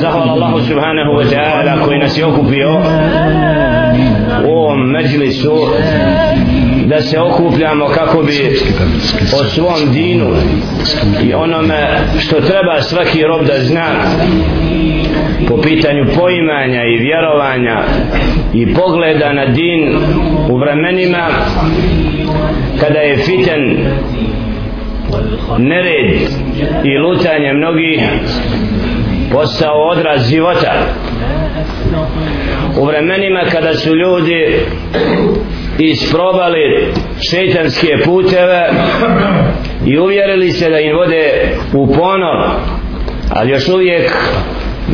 Zahvala Allahu subhanahu wa ta'ala koji nas je okupio u ovom međlisu da se okupljamo kako bi o svom dinu i onome što treba svaki rob da zna po pitanju poimanja i vjerovanja i pogleda na din u vremenima kada je fiten nered i lutanje mnogih postao odraz života. U vremenima kada su ljudi isprobali šeitanske puteve i uvjerili se da im vode u ponor ali još uvijek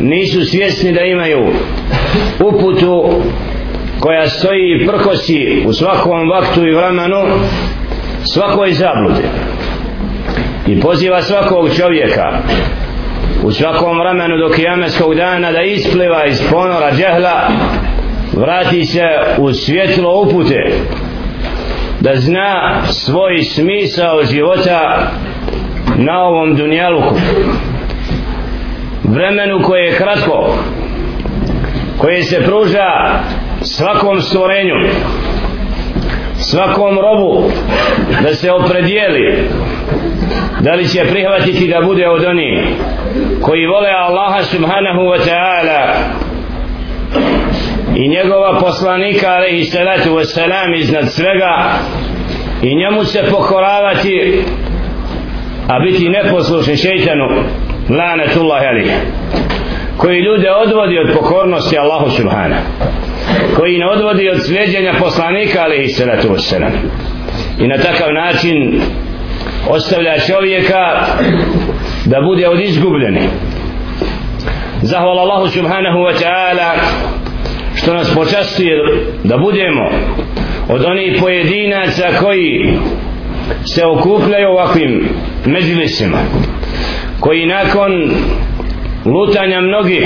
nisu svjesni da imaju uputu koja stoji i prkosi u svakom vaktu i vremenu svakoj zabludi. I poziva svakog čovjeka u svakom vremenu do kijameskog dana da ispliva iz ponora džehla vrati se u svjetlo upute da zna svoj smisao života na ovom dunjaluku. Vremenu koje je kratko koje se pruža svakom stvorenju svakom robu da se opredijeli da li će prihvatiti da bude od onih koji vole Allaha subhanahu wa ta'ala i njegova poslanika alaihi salatu wa salam iznad svega i njemu se pokoravati a biti neposlušni šeitanu lanatullahi alaihi koji ljude odvodi od pokornosti Allahu subhanahu koji ne odvodi od sveđenja poslanika alaihi salatu wa salam. I na takav način ostavlja čovjeka da bude od izgubljeni. Zahvala Allahu subhanahu wa ta'ala što nas počastuje da budemo od onih pojedinaca koji se okupljaju ovakvim međulisima koji nakon lutanja mnogih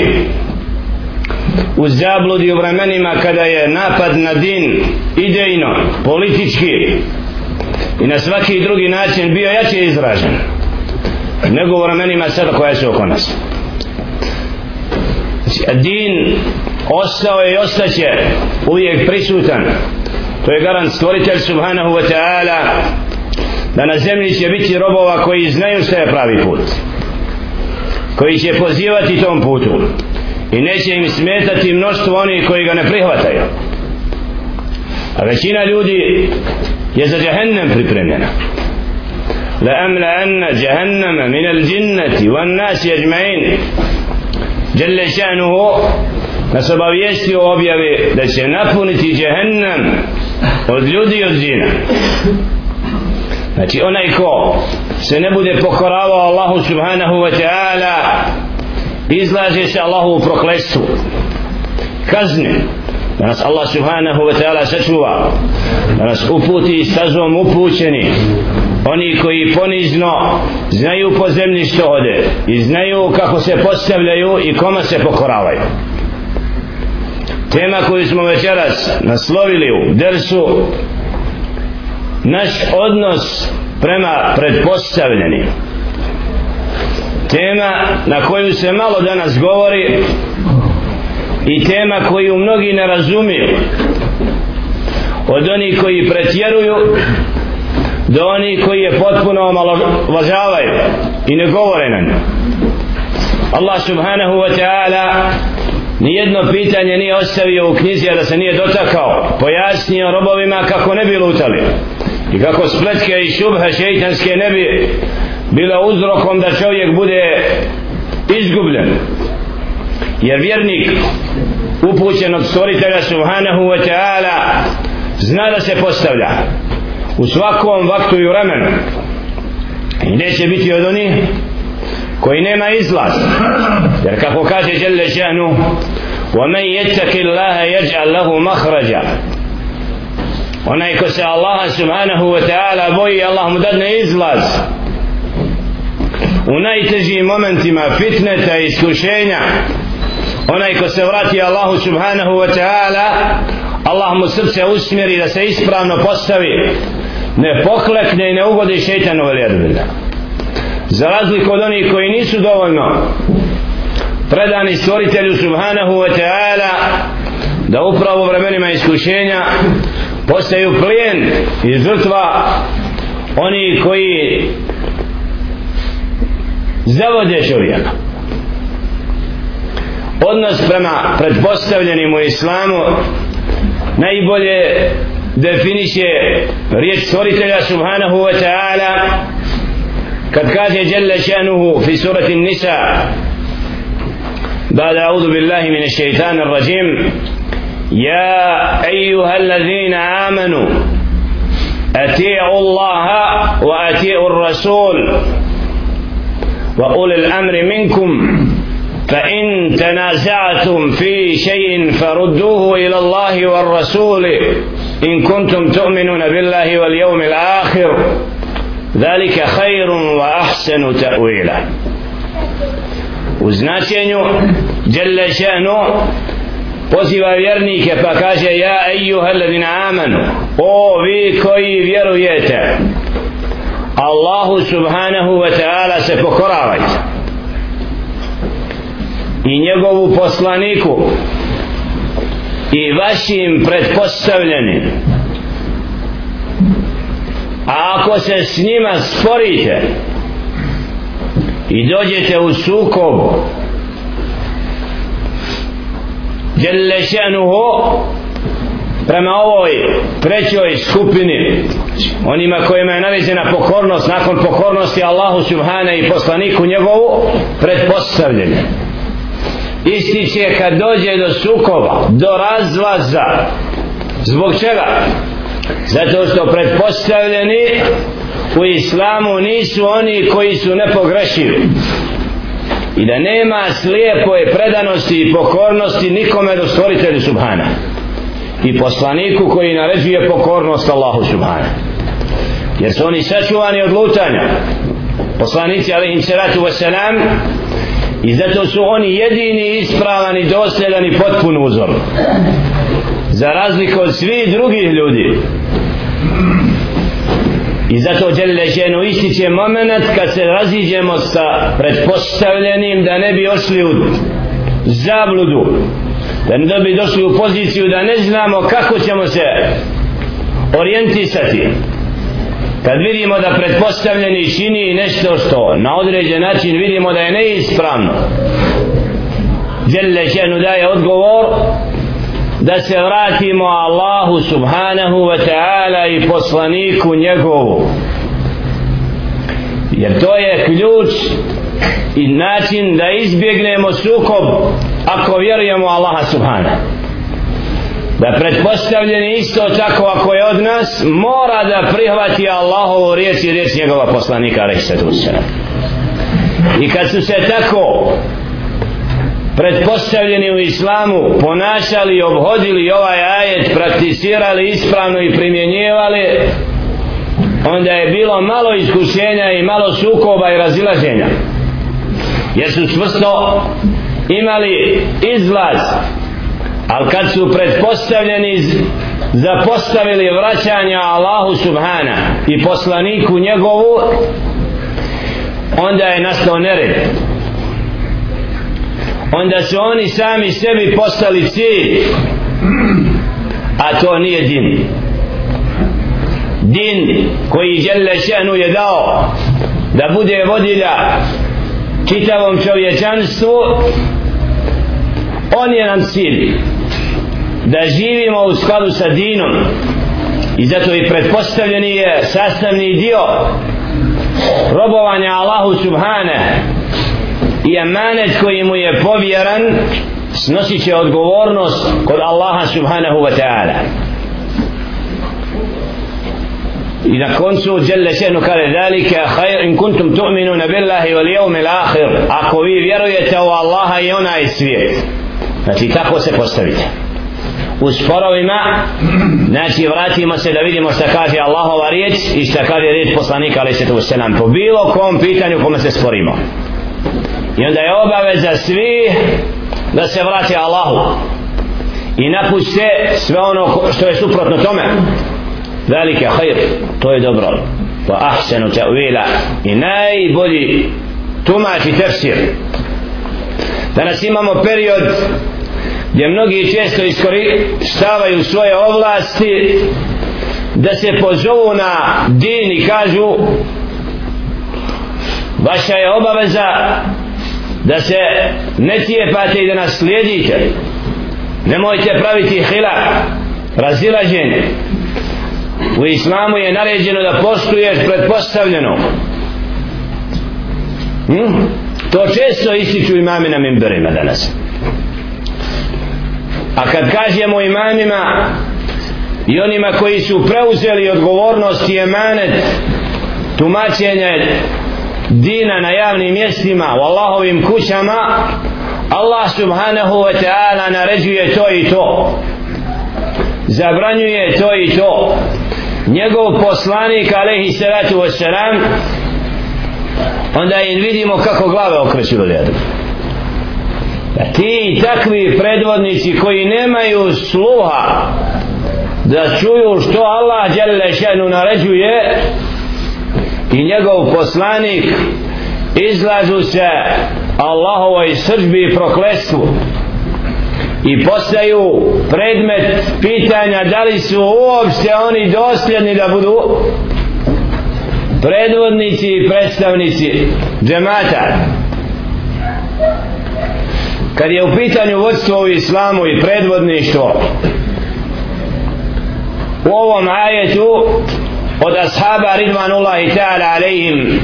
u zabludi u vremenima kada je napad na din idejno, politički i na svaki drugi način bio jače izražen. Nego u ramenima sada koja su oko nas. Znači, din ostao je i ostaće uvijek prisutan. To je garant stvoritelj subhanahu wa ta'ala da na zemlji će biti robova koji znaju što je pravi put koji će pozivati tom putu i neće im smetati mnoštvo onih koji ga ne prihvataju. A većina ljudi je za džahennem pripremljena لأملأن جهنم من الجنة والناس أجمعين جل شأنه nas obavijesti o objavi da će napuniti džehennem od ljudi i od zina znači onaj ko se ne bude pokoravao Allahu subhanahu wa ta'ala izlaže se Allahu u proklestu kazne da nas Allah subhanahu wa ta'ala sačuva. Da nas uputi stazom upućeni. Oni koji ponizno znaju po zemlji što ode i znaju kako se postavljaju i koma se pokoravaju. Tema koju smo večeras naslovili u dersu naš odnos prema predpostavljenim tema na koju se malo danas govori i tema koju mnogi ne razumiju. Od onih koji pretjeruju do onih koji je potpuno omalovažavaju i ne govore na nju. Allah subhanahu wa ta'ala nijedno pitanje nije ostavio u knjizi a da se nije dotakao pojasnio robovima kako ne bi lutali i kako spletke i šubhe šeitanske ne bi bila uzrokom da čovjek bude izgubljen jer vjernik upućen od stvoritelja subhanahu wa ta'ala zna da se postavlja u svakom vaktu i vremenu i neće biti od onih koji nema izlaz jer kako kaže Jelle Šanu وَمَنْ يَتَّكِ اللَّهَ يَجْعَلْ لَهُ مَخْرَجًا onaj ko se Allaha subhanahu wa ta'ala boji Allah mu dadne izlaz u najtežijim momentima fitneta i iskušenja onaj ko se vrati Allahu subhanahu wa ta'ala Allah mu srce usmjeri da se ispravno postavi ne poklekne i ne ugodi šeitanu veljadbilja za razliku od onih koji nisu dovoljno predani stvoritelju subhanahu wa ta'ala da upravo u vremenima iskušenja postaju plijen i žrtva oni koji zavode čovjeka odnos prema predpostavljenim u islamu najbolje definiše riječ stvoritelja subhanahu wa ta'ala kad kaže jalla šanuhu fi surati nisa بعد أعوذ بالله من الشيطان الرجيم يا أيها الذين آمنوا أتيعوا الله وأتيعوا الرسول وأولي الأمر منكم فإن تنازعتم في شيء فردوه إلى الله والرسول إن كنتم تؤمنون بالله واليوم الآخر ذلك خير وأحسن تأويلا u značenju Jalla šanu poziva vjernike pa kaže ja ejuha ladina amanu o vi koji vjerujete Allahu subhanahu wa ta'ala se pokoravajte i njegovu poslaniku i vašim predpostavljenim a ako se s njima sporite i dođete u sukob Jelle prema ovoj trećoj skupini onima kojima je navezena pokornost nakon pokornosti Allahu Subhane i poslaniku njegovu predpostavljenje ističe kad dođe do sukoba do razlaza zbog čega? Zato što pretpostavljeni u islamu nisu oni koji su nepogrešivi. I da nema slijepoje predanosti i pokornosti nikome do stvoritelju subhana. I poslaniku koji naređuje pokornost Allahu subhana. Jer su oni sačuvani od lutanja. Poslanici alaihim salatu wasalam i zato su oni jedini ispravan i dosljedan i potpun uzor. Za razliku od svih drugih ljudi. I zato Đelile ženu ističe moment kad se raziđemo sa pretpostavljenim da ne bi ošli u zabludu da ne bi došli u poziciju da ne znamo kako ćemo se orijentisati kad vidimo da pretpostavljeni čini nešto što na određen način vidimo da je neispravno Đelle ženu daje odgovor da se vratimo Allahu subhanahu wa ta'ala i poslaniku njegovu. Jer to je ključ i način da izbjegnemo sukob ako vjerujemo Allaha subhanahu da pretpostavljeni isto tako ako je od nas mora da prihvati Allahovu riječ i riječ njegova poslanika i kad su se tako pretpostavljeni u islamu ponašali i obhodili ovaj ajet prakticirali ispravno i primjenjivali onda je bilo malo iskušenja i malo sukoba i razilaženja. Jer su čvrsto imali izlaz ali kad su predpostavljeni zapostavili vraćanja Allahu subhana i poslaniku njegovu onda je nastao nered. Onda su oni sami sebi postali cilj a to nije din. Din koji Đelle Šenu je dao da bude vodilja čitavom čovječanstvu on je nam cilj da živimo u skladu sa dinom. I zato i pretpostavljeni je sastavni dio robovanja Allahu Subhane. I emanet koji mu je povjeran snosit će odgovornost kod Allaha subhanahu wa ta'ala. I na koncu Jelle Šehnu kale dalike hajr in kuntum tu'minuna billahi wal yawmil akhir. Ako vi vjerujete u Allaha i onaj svijet znači tako se postavite u sporovima znači vratimo se da vidimo šta kaže Allahova riječ i šta kaže riječ poslanika ali se to po bilo kom pitanju kome se sporimo. I onda je obaveza svi da se vrati Allahu i napuste sve ono što je suprotno tome. Velike hajr to je dobro. Wa ahsenu ta'wila. I najbolji tumači tefsir. Danas imamo period gdje mnogi često iskoristavaju svoje ovlasti da se pozovu na din i kažu vaša je obaveza da se ne cijepate i da nas slijedite. Nemojte praviti hila razilaženje. U islamu je naređeno da postuješ pretpostavljeno. Hm? to često ističu imami na mimberima danas a kad kažemo imamima i onima koji su preuzeli odgovornost i emanet tumačenja dina na javnim mjestima u Allahovim kućama Allah subhanahu wa ta'ala naređuje to i to. Zabranjuje to i to. Njegov poslanik alaihi salatu wassalam onda im vidimo kako glave okreću ljudi ti takvi predvodnici koji nemaju sluha da čuju što Allah Đelešenu naređuje i njegov poslanik izlažu se Allahovoj sržbi i proklestvu i postaju predmet pitanja da li su uopšte oni dosljedni da budu predvodnici i predstavnici džemata kad je u pitanju vodstvo u islamu i predvodništvo u ovom ajetu od ashaba ridvanullahi ta'ala alaihim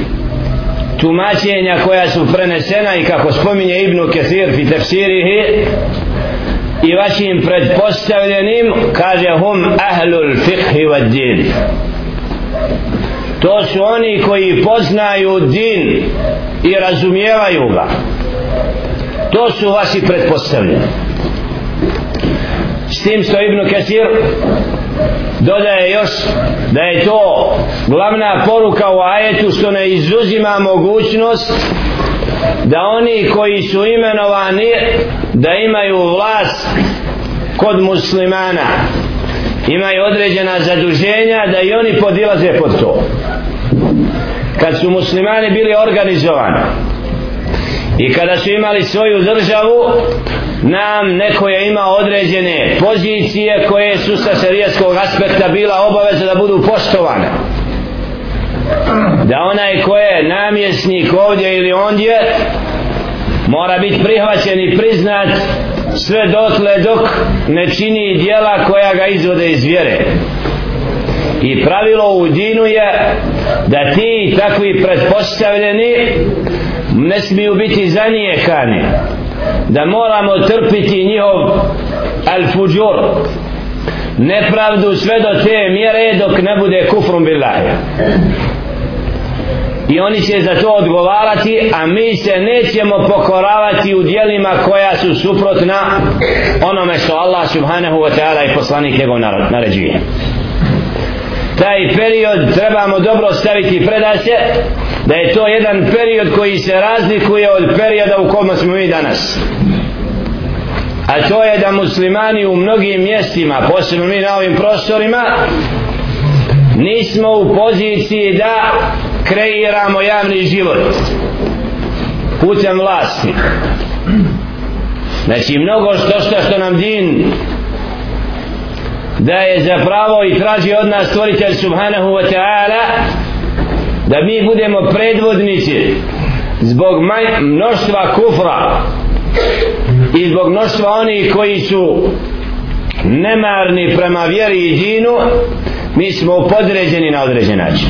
tumačenja koja su prenesena i kako spominje Ibnu Kathir fi tefsirihi i vašim predpostavljenim kaže hum ahlul fiqhi wa din. To su oni koji poznaju din i razumijevaju ga to su vaši pretpostavljeni. s tim što Ibnu Kathir dodaje još da je to glavna poruka u ajetu što ne izuzima mogućnost da oni koji su imenovani da imaju vlast kod muslimana imaju određena zaduženja da i oni podilaze pod to kad su muslimani bili organizovani i kada su imali svoju državu nam neko je imao određene pozicije koje su sa šarijaskog aspekta bila obaveza da budu poštovane. Da onaj ko je namjesnik ovdje ili ondje mora biti prihvaćen i priznat sve dotle dok ne čini dijela koja ga izvode iz vjere. I pravilo u dinu je da ti takvi pretpostavljeni ne smiju biti zanijekani da moramo trpiti njihov al-fuđur nepravdu sve do te mjere dok ne bude kufrum billahi. I oni će za to odgovarati a mi se nećemo pokoravati u dijelima koja su suprotna onome što Allah subhanahu wa ta'ala i poslanik njegov naređuje. Taj period trebamo dobro staviti predase da je to jedan period koji se razlikuje od perioda u kome smo mi danas. A to je da muslimani u mnogim mjestima posebno mi na ovim prostorima nismo u poziciji da kreiramo javni život putem vlasti. Znači mnogo što što što nam din da je zapravo i traži od nas stvoritelj subhanahu wa ta'ala da mi budemo predvodnici zbog mnoštva kufra i zbog mnoštva onih koji su nemarni prema vjeri i džinu mi smo podređeni na određen način.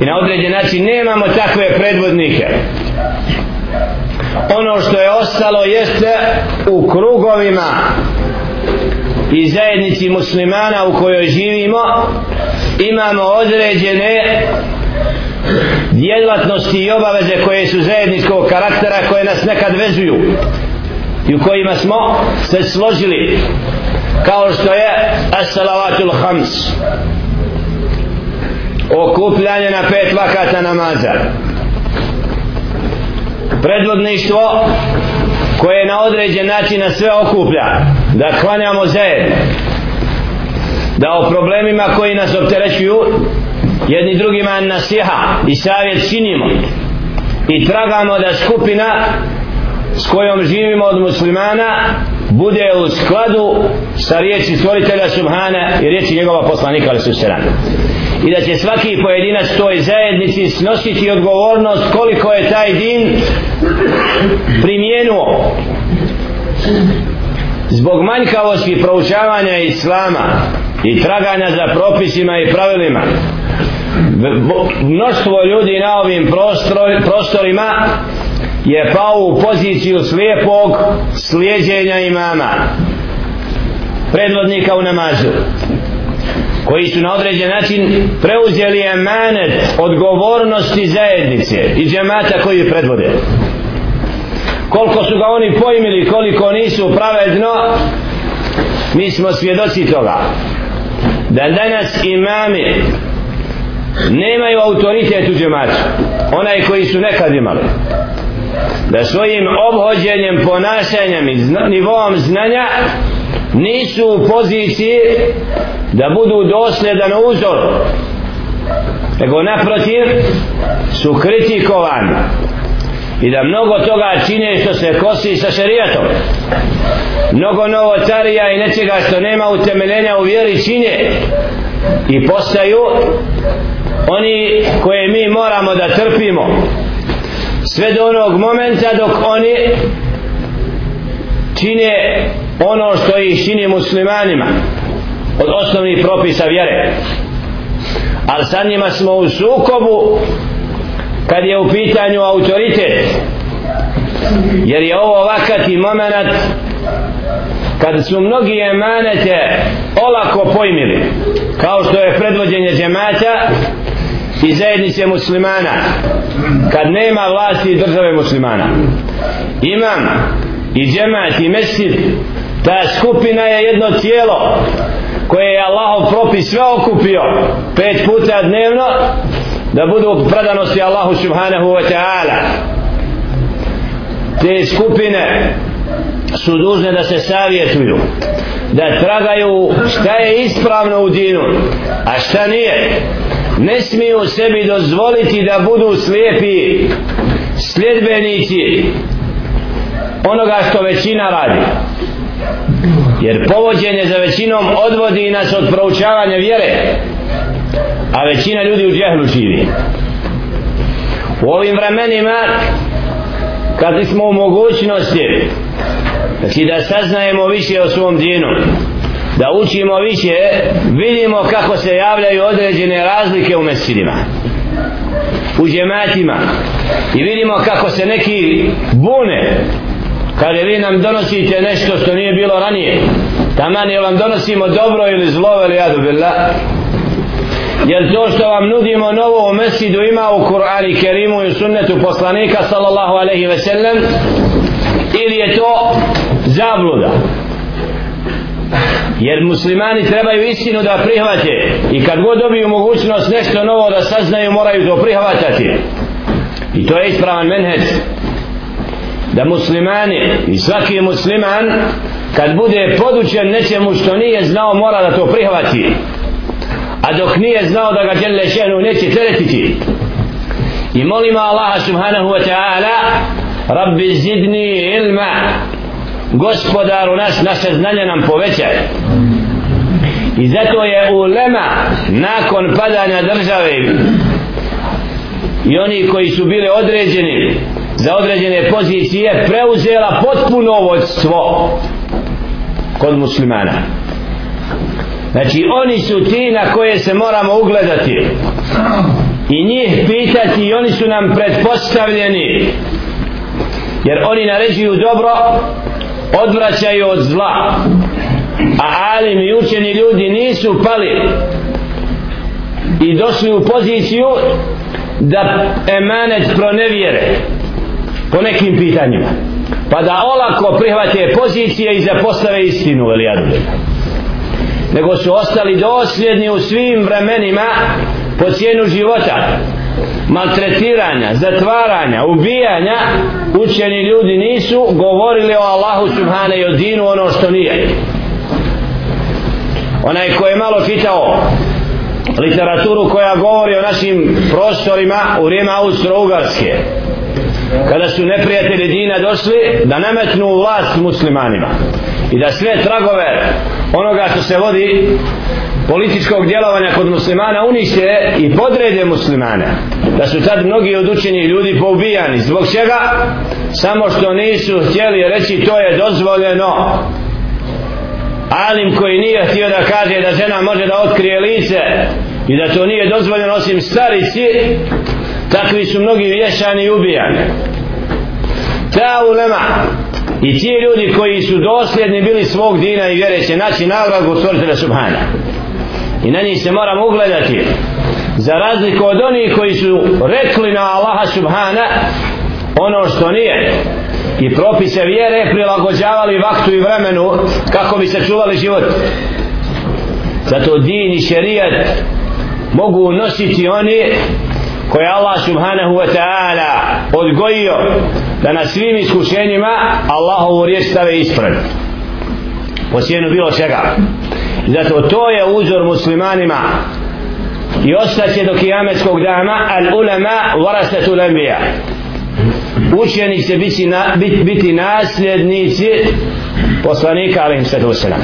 I na određen način nemamo takve predvodnike. Ono što je ostalo jeste u krugovima i zajednici muslimana u kojoj živimo imamo određene djelatnosti i obaveze koje su zajedničkog karaktera koje nas nekad vezuju i u kojima smo se složili kao što je as-salavatul hams okupljanje na pet vakata namaza predvodništvo koje na određen način na sve okuplja da klanjamo zajedno da o problemima koji nas opterećuju jedni drugima nasiha i savjet činimo. I tragamo da skupina s kojom živimo od muslimana bude u skladu sa riječi stvoritelja Subhana i riječi njegova poslanika ali su i da će svaki pojedinac toj zajednici snositi odgovornost koliko je taj din primjenuo. Zbog manjkavosti proučavanja islama i traganja za propisima i pravilima. Mnoštvo ljudi na ovim prostorima je pao u poziciju slijepog slijedjenja imama predvodnika u namazu koji su na određen način preuzeli emanet odgovornosti zajednice i džemata koji predvode. Koliko su ga oni pojmili koliko nisu pravedno mi smo svjedoci toga da danas imami nemaju autoritet u džematu onaj koji su nekad imali da svojim obhođenjem ponašanjem i zna, nivom znanja nisu u poziciji da budu dosljedan uzor nego naprotiv su kritikovani i da mnogo toga čine što se kosi sa šerijatom. Mnogo novotarija i nečega što nema utemeljenja u vjeri čine i postaju oni koje mi moramo da trpimo. Sve do onog momenta dok oni čine ono što ih čini muslimanima od osnovnih propisa vjere. Ali sa njima smo u sukobu kad je u pitanju autoritet jer je ovo ovakati moment kad su mnogi emanete olako pojmili kao što je predvođenje džemata i zajednice muslimana kad nema vlasti države muslimana. Imam i džemat i mesid ta skupina je jedno tijelo koje je Allahov propis sve okupio pet puta dnevno da budu predanosti Allahu subhanahu wa ta'ala. Te skupine su dužne da se savjetuju da tragaju šta je ispravno u dinu a šta nije. Ne smiju sebi dozvoliti da budu slijepi sljedbenici onoga što većina radi. Jer povođenje za većinom odvodi nas od proučavanja vjere a većina ljudi u džehlu živi. U ovim vremenima kad smo u mogućnosti znači da saznajemo više o svom dinu da učimo više vidimo kako se javljaju određene razlike u mesidima u džematima i vidimo kako se neki bune kada vi nam donosite nešto što nije bilo ranije taman je vam donosimo dobro ili zlo ili jadu billah jer to što vam nudimo novo u mesidu ima u Kur'ani Kerimu i sunnetu poslanika sallallahu alaihi ve sellem ili je to zabluda? Jer muslimani trebaju istinu da prihvate i kad god dobiju mogućnost nešto novo da saznaju moraju to prihvatati. I to je ispravan menhec da muslimani i svaki musliman kad bude podučen nečemu što nije znao mora da to prihvati a dok nije znao da ga djelje šenu neće teretiti. I molimo Allaha subhanahu wa ta'ala rabbi zidni ilma gospodaru naš naše znanje nam povećaj. I zato je ulema nakon padanja države i oni koji su bili određeni za određene pozicije preuzela potpuno vodstvo kod muslimana znači oni su ti na koje se moramo ugledati. I njih pitati i oni su nam predpostavljeni jer oni naređuju dobro odvraćaju od zla. A alim i učeni ljudi nisu pali. I došli u poziciju da emanet pronevjere po nekim pitanjima. Pa da olako prihvate pozicije i zapostave istinu veli nego su ostali dosljedni u svim vremenima po cijenu života. Maltretiranja, zatvaranja, ubijanja učeni ljudi nisu govorili o Allahu subhane i o dinu ono što nije. Onaj ko je malo čitao literaturu koja govori o našim prostorima u vrijeme Austro-Ugarske kada su neprijatelji dina došli da nametnu vlast muslimanima i da sve tragove onoga što se vodi političkog djelovanja kod muslimana unište i podrede muslimane. Da su tad mnogi od učenih ljudi poubijani. Zbog čega? Samo što nisu htjeli reći to je dozvoljeno. Alim koji nije htio da kaže da žena može da otkrije lice i da to nije dozvoljeno osim starici takvi su mnogi vješani i ubijani. Ta ulema i ti ljudi koji su dosljedni bili svog dina i vjere će naći nagradu stvoritelja Subhana. I na njih se moramo ugledati. Za razliku od onih koji su rekli na Allaha Subhana ono što nije. I propise vjere prilagođavali vaktu i vremenu kako bi se čuvali život. Zato din i šerijat mogu nositi oni koje Allah subhanahu wa ta'ala odgojio da na svim iskušenjima Allahovu riječ stave ispred. Po cijenu bilo čega. Zato to je uzor muslimanima. I ostaće do kijametskog dana al ulema varasatul anbiya. Učeni će biti, na, biti, biti nasljednici poslanika alaihim sallatu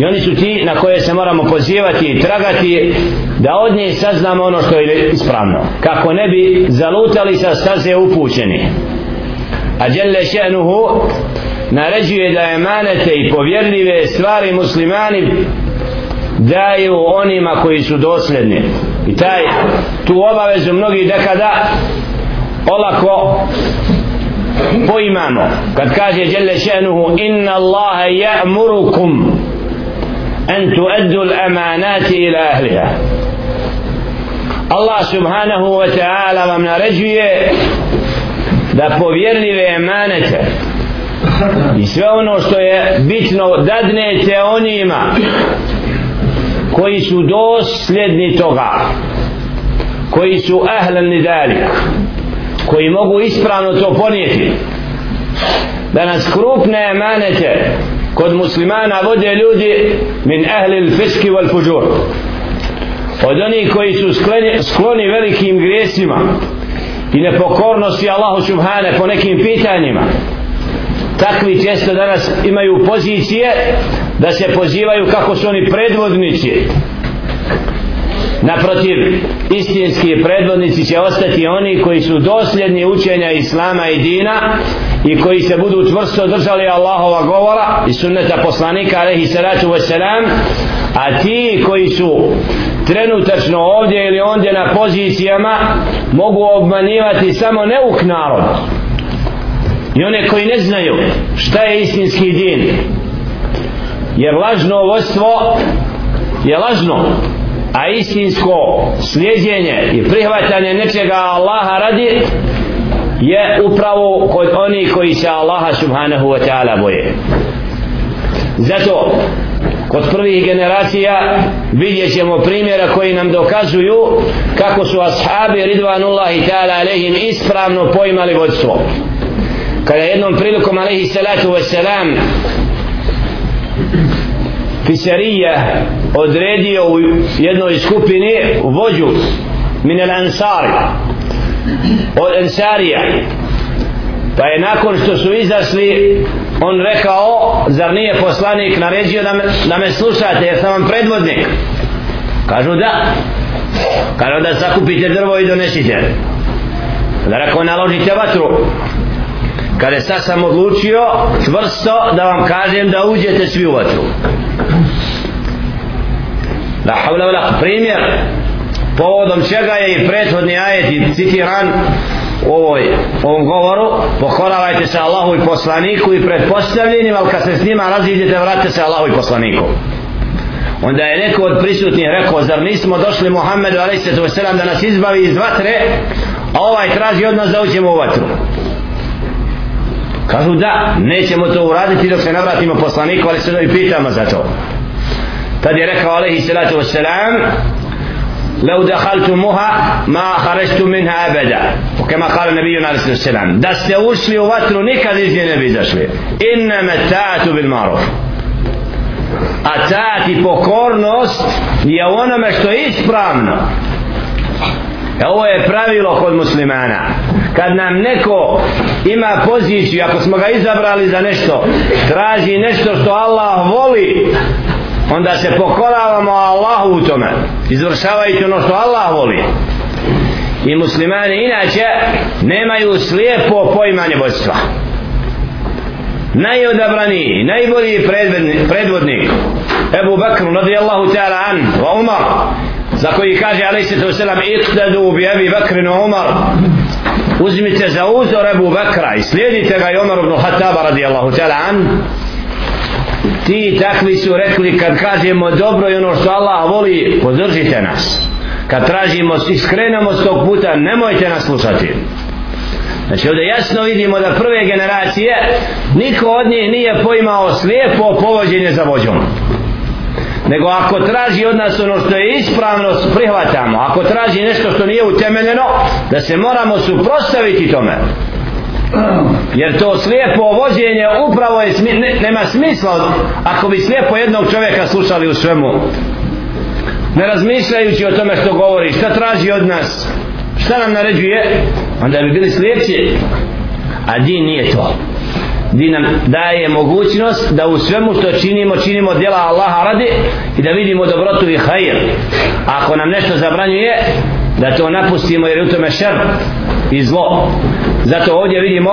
i oni su ti na koje se moramo pozivati i tragati da od nje saznamo ono što je ispravno. Kako ne bi zalutali sa staze upućeni a djelle še'nuhu naređuje da emanete i povjerljive stvari muslimani daju onima koji su dosljedni. I taj tu obavezu mnogi dekada olako poimamo. Kad kaže djelle še'nuhu inna Allahe ja'murukum en tu'eddu l'emanati ila ahliha. Allah subhanahu wa ta'ala vam naređuje da povjerljive emanete. I sve ono što je bitno dadnete onima koji su dosljedni toga koji su ahlan nidalik koji mogu ispravno to ponijeti. Da nas krupne emanete kod muslimana vode ljudi min ahli fiski wal fujur. Od onih koji su skloni, skloni velikim grijesima i nepokornosti Allahu subhane po nekim pitanjima. Takvi često danas imaju pozicije da se pozivaju kako su oni predvodnici. Naprotiv istinski predvodnici će ostati oni koji su dosljedni učenja Islama i Dina i koji se budu čvrsto držali Allahova govora i sunneta poslanika alaihi salatu wasalam a ti koji su trenutačno ovdje ili ondje na pozicijama mogu obmanjivati samo neuk narod. I one koji ne znaju šta je istinski din. Jer lažno vodstvo je lažno a istinsko slijedjenje i prihvatanje nečega Allaha radi je upravo kod onih koji se Allaha subhanahu wa ta'ala boje. Zato kod prvih generacija vidjet ćemo primjera koji nam dokazuju kako su ashabi ridvanullahi ta'ala alehim ispravno poimali vodstvo. Kada jednom prilikom alaihi salatu wasalam Fisarija odredio u jednoj skupini vođu min al ansari od ansarija pa je nakon što su izašli on rekao zar nije poslanik naređio da me, da me slušate jer sam vam predvodnik? Kažu da. Kažu da zakupite drvo i donesite. Da rekao naložite vatru. Kada sad sam odlučio čvrsto da vam kažem da uđete svi u vatru. La havla vela primjer. Povodom čega je i prethodni ajet citiran u ovoj, ovom govoru pokoravajte se Allahu i poslaniku i predpostavljenim ali kad se s njima raziđete vratite se Allahu i poslaniku onda je neko od prisutnih rekao zar nismo došli Muhammedu a.s. da nas izbavi iz vatre a ovaj traži od nas da uđemo u vatru kažu da nećemo to uraditi dok se navratimo poslaniku ali se da i pitamo za to tad je rekao alaihi salatu wassalam لو دخلتموها ما خرجتم منها أبدا وكما قال نبينا عليه الصلاة والسلام da ste ušli u vatru nikad iz nje ne bi izašli innama ta'atu bil maruf a ta'at i pokornost je onome što je ispravno E ovo je pravilo kod muslimana. Kad nam neko ima poziciju, ako smo ga izabrali za nešto, traži nešto što Allah voli, onda se pokoravamo Allahu u tome. Izvršavajte ono što Allah voli. I muslimani inače nemaju slijepo poimanje vodstva. Najodabraniji, najbolji predvodnik, Ebu Bakr radijallahu ta'ala an, wa Umar, za koji kaže alaih sallatu selam iqtadu bi Ebi Bakrin wa Umar uzmite za uzor Ebu Bakra i slijedite ga i Umar ibn Khattaba radijallahu ta'ala an ti takvi su rekli kad kažemo dobro i ono što Allah voli podržite nas. Kad tražimo i skrenemo s tog puta nemojte nas slušati. Znači ovdje jasno vidimo da prve generacije niko od njih nije poimao slijepo povođenje za vođom. Nego ako traži od nas ono što je ispravno prihvatamo. Ako traži nešto što nije utemeljeno da se moramo suprostaviti tome jer to slijepo vođenje upravo je ne, nema smisla ako bi slijepo jednog čovjeka slušali u svemu ne razmišljajući o tome što govori šta traži od nas šta nam naređuje onda bi bili slijepci a din nije to di nam daje mogućnost da u svemu što činimo, činimo djela Allaha radi i da vidimo dobrotu i hajir. Ako nam nešto zabranjuje, da to napustimo jer je u tome šer i zlo. Zato ovdje vidimo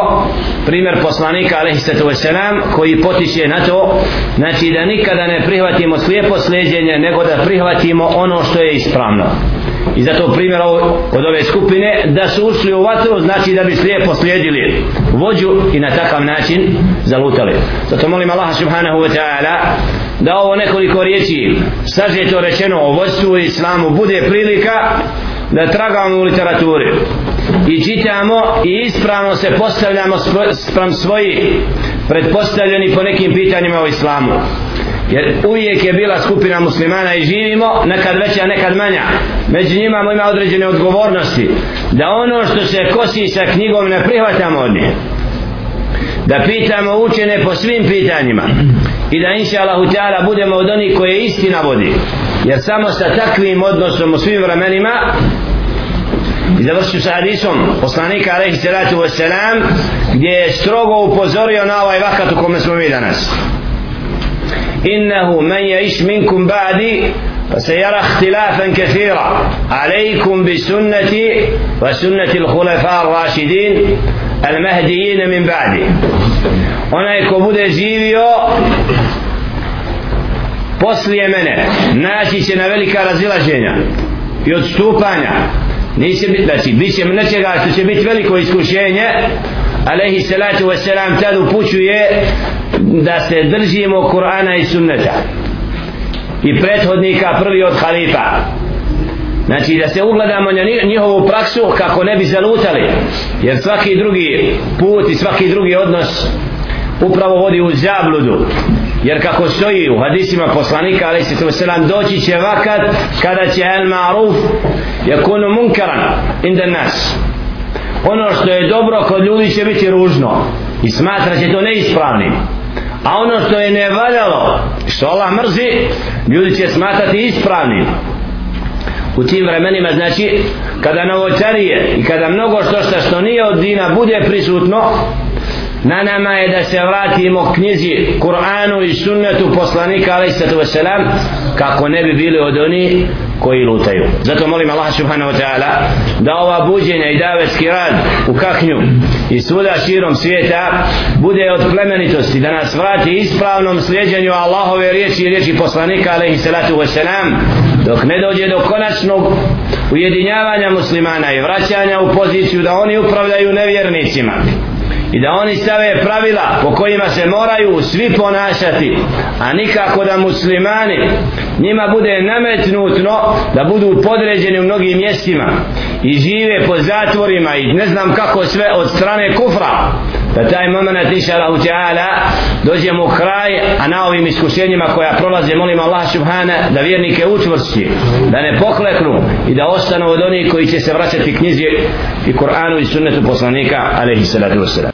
primjer poslanika alaihissalatu selam koji potiče na to znači da nikada ne prihvatimo slijepo sleđenje nego da prihvatimo ono što je ispravno. I zato primjer od ove skupine da su ušli u vatru znači da bi slijepo slijedili vođu i na takav način zalutali. Zato molim Allaha subhanahu wa ta'ala da ovo nekoliko riječi sažeto rečeno o vodstvu i islamu bude prilika da tragamo u literaturi i čitamo i ispravno se postavljamo sprem svoji predpostavljeni po nekim pitanjima o islamu. Jer uvijek je bila skupina muslimana i živimo nekad veća nekad manja. Među njima ima određene odgovornosti da ono što se kosi sa knjigom ne prihvatamo od nje. Da pitamo učene po svim pitanjima i da inša Allahu Teala budemo od onih koje istina vodi. Jer samo sa takvim odnosom u svim vremenima i završio sa hadisom poslanika alaihi salatu wasalam gdje je strogo upozorio na ovaj vakat u kome smo mi danas إنه من يعيش منكم بعدي فسيرى اختلافا كثيرا عليكم بسنتي وسنة الخلفاء الراشدين المهديين من بعدي onaj ko bude živio poslije mene naći će na velika razilaženja i odstupanja neće biti, znači, bit će nečega što će biti veliko iskušenje. Alaihi salatu wasalam tad upućuje da se držimo Kur'ana i sunneta. I prethodnika prvi od halifa. Znači da se ugledamo na njihovu praksu kako ne bi zalutali. Jer svaki drugi put i svaki drugi odnos upravo vodi u zabludu jer kako stoji u hadisima poslanika ali se selam doći će vakat kada će el ma'ruf yakunu munkaran inda nas. Ono što je dobro kod ljudi će biti ružno i smatra će to neispravnim. A ono što je nevaljalo što Allah mrzi ljudi će smatrati ispravnim. U tim vremenima znači kada novočarije i kada mnogo što što, što nije od dina bude prisutno na nama je da se vratimo knjizi Kur'anu i sunnetu poslanika alaihissalatu wasalam kako ne bi bili od oni koji lutaju. Zato molim Allah subhanahu wa ta'ala da ova buđenja i davetski rad u kahnju i svuda širom svijeta bude od plemenitosti da nas vrati ispravnom slijedjenju Allahove riječi i riječi poslanika alaihissalatu wasalam dok ne dođe do konačnog ujedinjavanja muslimana i vraćanja u poziciju da oni upravljaju nevjernicima i da oni stave pravila po kojima se moraju svi ponašati a nikako da muslimani njima bude nametnutno da budu podređeni u mnogim mjestima i žive po zatvorima i ne znam kako sve od strane kufra. Da taj moment inša Allah ta'ala dođemo u kraj a na ovim iskušenjima koja prolaze molim Allah subhana da vjernike učvrsti da ne pokleknu i da ostanu od onih koji će se vraćati knjizi i Kur'anu i sunnetu poslanika alaihi salatu wasalam